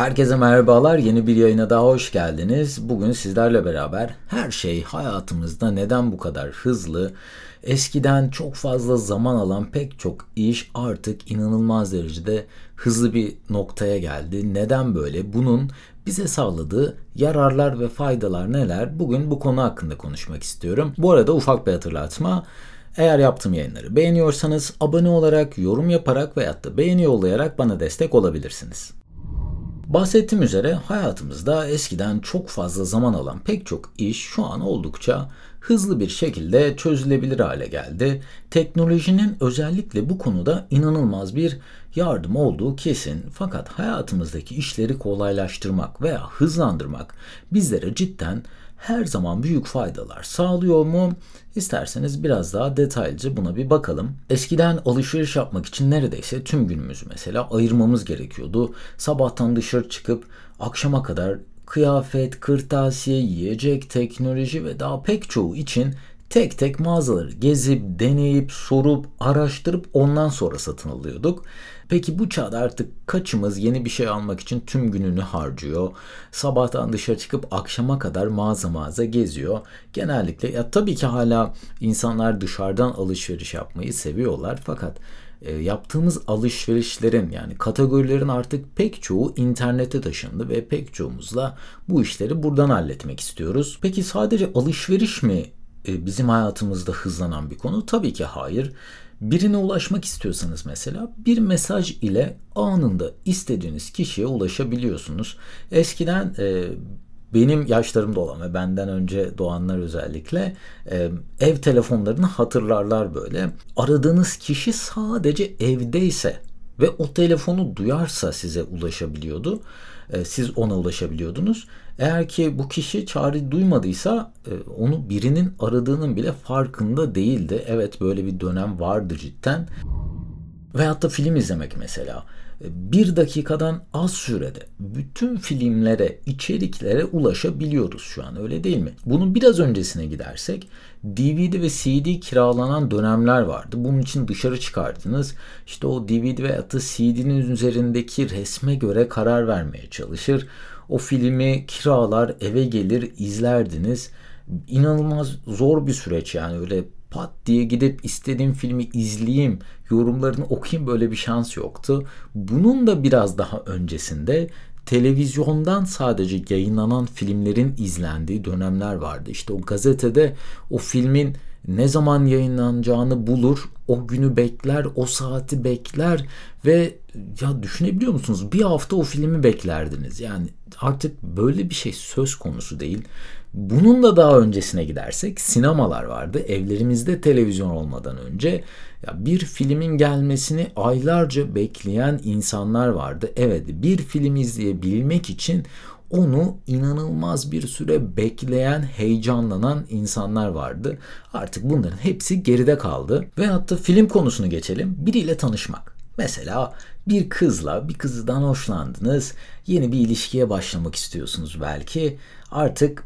Herkese merhabalar. Yeni bir yayına daha hoş geldiniz. Bugün sizlerle beraber her şey hayatımızda neden bu kadar hızlı, eskiden çok fazla zaman alan pek çok iş artık inanılmaz derecede hızlı bir noktaya geldi. Neden böyle? Bunun bize sağladığı yararlar ve faydalar neler? Bugün bu konu hakkında konuşmak istiyorum. Bu arada ufak bir hatırlatma. Eğer yaptığım yayınları beğeniyorsanız abone olarak, yorum yaparak veyahut da beğeni yollayarak bana destek olabilirsiniz. Bahsettiğim üzere hayatımızda eskiden çok fazla zaman alan pek çok iş şu an oldukça hızlı bir şekilde çözülebilir hale geldi. Teknolojinin özellikle bu konuda inanılmaz bir yardım olduğu kesin. Fakat hayatımızdaki işleri kolaylaştırmak veya hızlandırmak bizlere cidden her zaman büyük faydalar sağlıyor mu? İsterseniz biraz daha detaylıca buna bir bakalım. Eskiden alışveriş yapmak için neredeyse tüm günümüzü mesela ayırmamız gerekiyordu. Sabahtan dışarı çıkıp akşama kadar kıyafet, kırtasiye, yiyecek, teknoloji ve daha pek çoğu için tek tek mağazaları gezip, deneyip, sorup, araştırıp ondan sonra satın alıyorduk. Peki bu çağda artık kaçımız yeni bir şey almak için tüm gününü harcıyor? Sabahtan dışarı çıkıp akşama kadar mağaza mağaza geziyor. Genellikle ya tabii ki hala insanlar dışarıdan alışveriş yapmayı seviyorlar fakat e, yaptığımız alışverişlerin yani kategorilerin artık pek çoğu internete taşındı ve pek çoğumuzla bu işleri buradan halletmek istiyoruz. Peki sadece alışveriş mi bizim hayatımızda hızlanan bir konu? Tabii ki hayır. Birine ulaşmak istiyorsanız mesela bir mesaj ile anında istediğiniz kişiye ulaşabiliyorsunuz. Eskiden e, benim yaşlarımda olan ve benden önce doğanlar özellikle e, ev telefonlarını hatırlarlar böyle. Aradığınız kişi sadece evdeyse ve o telefonu duyarsa size ulaşabiliyordu. E, siz ona ulaşabiliyordunuz. Eğer ki bu kişi çağrı duymadıysa e, onu birinin aradığının bile farkında değildi. Evet böyle bir dönem vardı cidden. Veyahut da film izlemek mesela bir dakikadan az sürede bütün filmlere, içeriklere ulaşabiliyoruz şu an öyle değil mi? Bunun biraz öncesine gidersek DVD ve CD kiralanan dönemler vardı. Bunun için dışarı çıkardınız. İşte o DVD veya da CD'nin üzerindeki resme göre karar vermeye çalışır. O filmi kiralar, eve gelir, izlerdiniz. İnanılmaz zor bir süreç yani öyle pat diye gidip istediğim filmi izleyeyim, yorumlarını okuyayım böyle bir şans yoktu. Bunun da biraz daha öncesinde televizyondan sadece yayınlanan filmlerin izlendiği dönemler vardı. İşte o gazetede o filmin ne zaman yayınlanacağını bulur, o günü bekler, o saati bekler ve ya düşünebiliyor musunuz? Bir hafta o filmi beklerdiniz. Yani artık böyle bir şey söz konusu değil. Bunun da daha öncesine gidersek sinemalar vardı. Evlerimizde televizyon olmadan önce ya bir filmin gelmesini aylarca bekleyen insanlar vardı. Evet bir film izleyebilmek için onu inanılmaz bir süre bekleyen, heyecanlanan insanlar vardı. Artık bunların hepsi geride kaldı. Ve hatta film konusunu geçelim. Biriyle tanışmak. Mesela bir kızla bir kızdan hoşlandınız. Yeni bir ilişkiye başlamak istiyorsunuz belki. Artık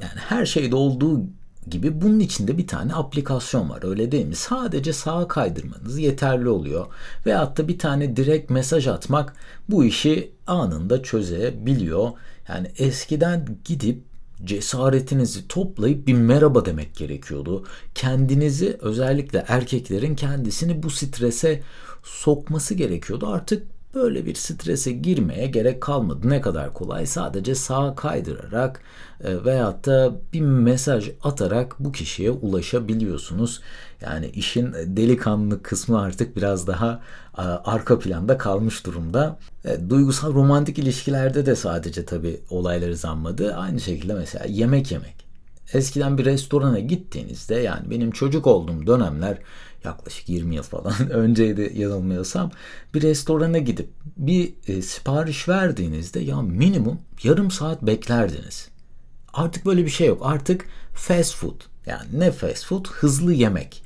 yani her şeyde olduğu gibi bunun içinde bir tane aplikasyon var öyle değil mi? Sadece sağa kaydırmanız yeterli oluyor. Veyahut da bir tane direkt mesaj atmak bu işi anında çözebiliyor. Yani eskiden gidip cesaretinizi toplayıp bir merhaba demek gerekiyordu. Kendinizi özellikle erkeklerin kendisini bu strese sokması gerekiyordu. Artık böyle bir strese girmeye gerek kalmadı. Ne kadar kolay sadece sağa kaydırarak e, veyahut da bir mesaj atarak bu kişiye ulaşabiliyorsunuz. Yani işin delikanlı kısmı artık biraz daha e, arka planda kalmış durumda. E, duygusal romantik ilişkilerde de sadece tabii olayları zanmadı. Aynı şekilde mesela yemek yemek. Eskiden bir restorana gittiğinizde yani benim çocuk olduğum dönemler yaklaşık 20 yıl falan önceydi yanılmıyorsam bir restorana gidip bir e, sipariş verdiğinizde ya minimum yarım saat beklerdiniz. Artık böyle bir şey yok. Artık fast food. Yani ne fast food? Hızlı yemek.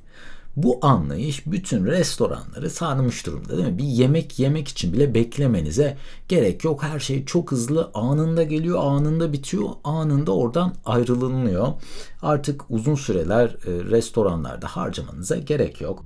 Bu anlayış bütün restoranları sarmış durumda değil mi? Bir yemek yemek için bile beklemenize gerek yok. Her şey çok hızlı anında geliyor, anında bitiyor, anında oradan ayrılınıyor. Artık uzun süreler e, restoranlarda harcamanıza gerek yok.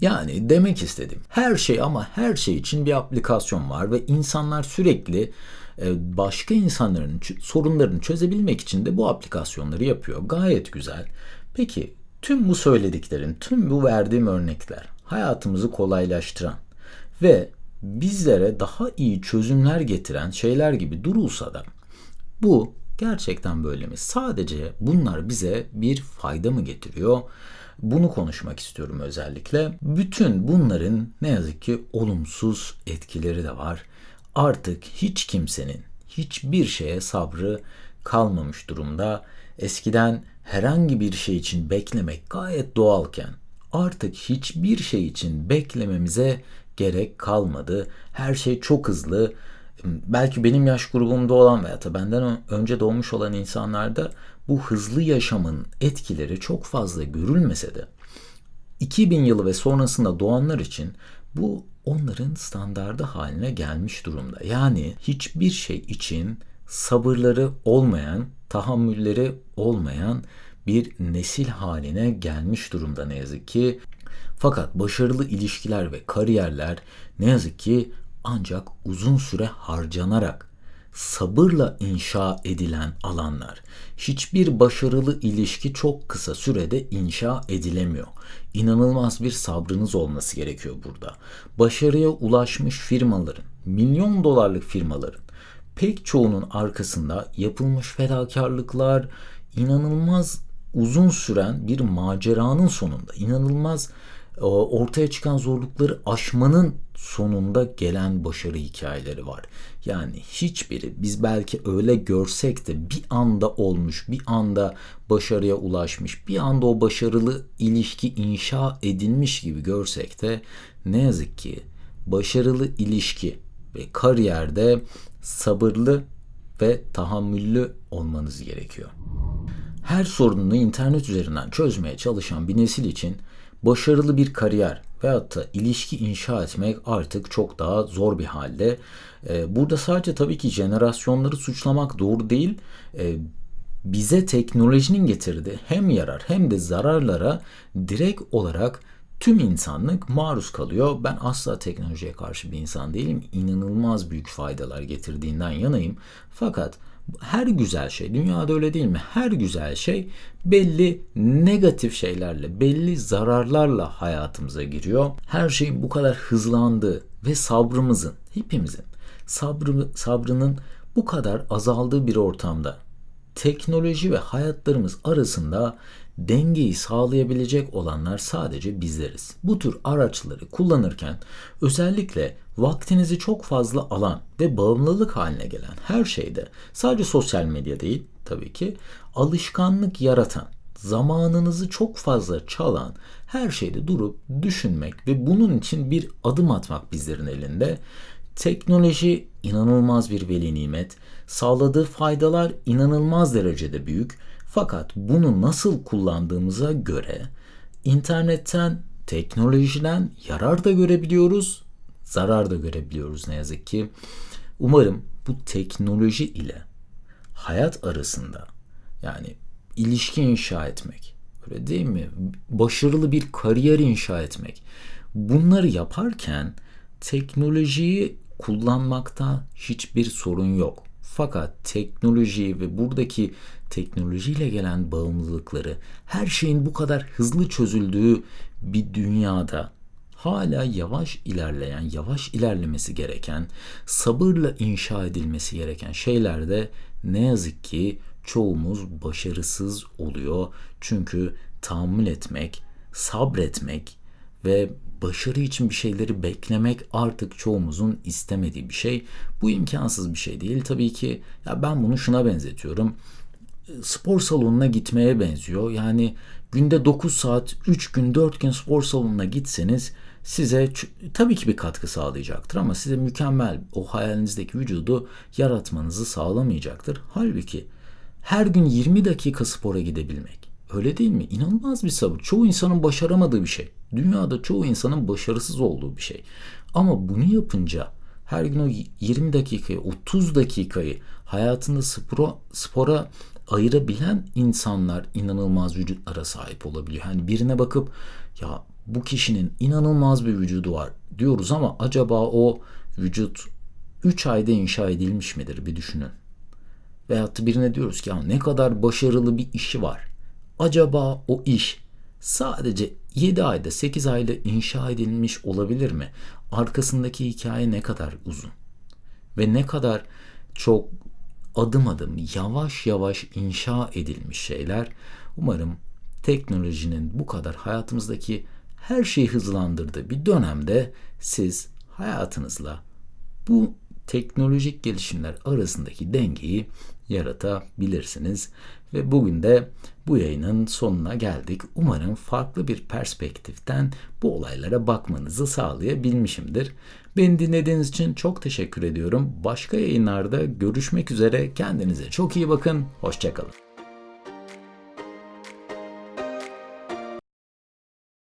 Yani demek istedim. Her şey ama her şey için bir aplikasyon var ve insanlar sürekli e, başka insanların sorunlarını çözebilmek için de bu aplikasyonları yapıyor. Gayet güzel. Peki tüm bu söylediklerin, tüm bu verdiğim örnekler hayatımızı kolaylaştıran ve bizlere daha iyi çözümler getiren şeyler gibi durulsa da bu gerçekten böyle mi? Sadece bunlar bize bir fayda mı getiriyor? Bunu konuşmak istiyorum özellikle. Bütün bunların ne yazık ki olumsuz etkileri de var. Artık hiç kimsenin hiçbir şeye sabrı kalmamış durumda. Eskiden herhangi bir şey için beklemek gayet doğalken artık hiçbir şey için beklememize gerek kalmadı. Her şey çok hızlı. Belki benim yaş grubumda olan veya da benden önce doğmuş olan insanlarda bu hızlı yaşamın etkileri çok fazla görülmese de 2000 yılı ve sonrasında doğanlar için bu onların standardı haline gelmiş durumda. Yani hiçbir şey için sabırları olmayan, tahammülleri olmayan bir nesil haline gelmiş durumda ne yazık ki. Fakat başarılı ilişkiler ve kariyerler ne yazık ki ancak uzun süre harcanarak sabırla inşa edilen alanlar. Hiçbir başarılı ilişki çok kısa sürede inşa edilemiyor. İnanılmaz bir sabrınız olması gerekiyor burada. Başarıya ulaşmış firmaların, milyon dolarlık firmaların pek çoğunun arkasında yapılmış fedakarlıklar, inanılmaz uzun süren bir maceranın sonunda, inanılmaz ortaya çıkan zorlukları aşmanın sonunda gelen başarı hikayeleri var. Yani hiçbiri biz belki öyle görsek de bir anda olmuş, bir anda başarıya ulaşmış, bir anda o başarılı ilişki inşa edilmiş gibi görsek de ne yazık ki başarılı ilişki ve kariyerde sabırlı ve tahammüllü olmanız gerekiyor. Her sorununu internet üzerinden çözmeye çalışan bir nesil için başarılı bir kariyer veyahut da ilişki inşa etmek artık çok daha zor bir halde. Ee, burada sadece tabii ki jenerasyonları suçlamak doğru değil. Ee, bize teknolojinin getirdiği hem yarar hem de zararlara direkt olarak tüm insanlık maruz kalıyor. Ben asla teknolojiye karşı bir insan değilim. İnanılmaz büyük faydalar getirdiğinden yanayım. Fakat her güzel şey, dünyada öyle değil mi? Her güzel şey belli negatif şeylerle, belli zararlarla hayatımıza giriyor. Her şeyin bu kadar hızlandığı ve sabrımızın, hepimizin sabrı, sabrının bu kadar azaldığı bir ortamda teknoloji ve hayatlarımız arasında dengeyi sağlayabilecek olanlar sadece bizleriz. Bu tür araçları kullanırken özellikle vaktinizi çok fazla alan ve bağımlılık haline gelen her şeyde sadece sosyal medya değil tabii ki alışkanlık yaratan, zamanınızı çok fazla çalan her şeyde durup düşünmek ve bunun için bir adım atmak bizlerin elinde. Teknoloji inanılmaz bir veli nimet, sağladığı faydalar inanılmaz derecede büyük fakat bunu nasıl kullandığımıza göre internetten, teknolojiden yarar da görebiliyoruz, zarar da görebiliyoruz ne yazık ki. Umarım bu teknoloji ile hayat arasında yani ilişki inşa etmek, öyle değil mi? Başarılı bir kariyer inşa etmek. Bunları yaparken teknolojiyi kullanmakta hiçbir sorun yok. Fakat teknolojiyi ve buradaki teknolojiyle gelen bağımlılıkları, her şeyin bu kadar hızlı çözüldüğü bir dünyada hala yavaş ilerleyen, yavaş ilerlemesi gereken, sabırla inşa edilmesi gereken şeylerde ne yazık ki çoğumuz başarısız oluyor. Çünkü tahammül etmek, sabretmek ve başarı için bir şeyleri beklemek artık çoğumuzun istemediği bir şey. Bu imkansız bir şey değil. Tabii ki ya ben bunu şuna benzetiyorum. Spor salonuna gitmeye benziyor. Yani günde 9 saat, 3 gün, 4 gün spor salonuna gitseniz size tabii ki bir katkı sağlayacaktır ama size mükemmel o hayalinizdeki vücudu yaratmanızı sağlamayacaktır. Halbuki her gün 20 dakika spora gidebilmek öyle değil mi? İnanılmaz bir sabır. Çoğu insanın başaramadığı bir şey. Dünyada çoğu insanın başarısız olduğu bir şey. Ama bunu yapınca her gün o 20 dakikayı, 30 dakikayı hayatında spora, spora ayırabilen insanlar inanılmaz vücutlara sahip olabiliyor. Hani birine bakıp ya bu kişinin inanılmaz bir vücudu var diyoruz ama acaba o vücut 3 ayda inşa edilmiş midir bir düşünün. Veyahut birine diyoruz ki ya ne kadar başarılı bir işi var. Acaba o iş sadece 7 ayda 8 ayda inşa edilmiş olabilir mi? Arkasındaki hikaye ne kadar uzun? Ve ne kadar çok adım adım yavaş yavaş inşa edilmiş şeyler. Umarım teknolojinin bu kadar hayatımızdaki her şeyi hızlandırdığı bir dönemde siz hayatınızla bu teknolojik gelişimler arasındaki dengeyi yaratabilirsiniz. Ve bugün de bu yayının sonuna geldik. Umarım farklı bir perspektiften bu olaylara bakmanızı sağlayabilmişimdir. Beni dinlediğiniz için çok teşekkür ediyorum. Başka yayınlarda görüşmek üzere. Kendinize çok iyi bakın. Hoşçakalın.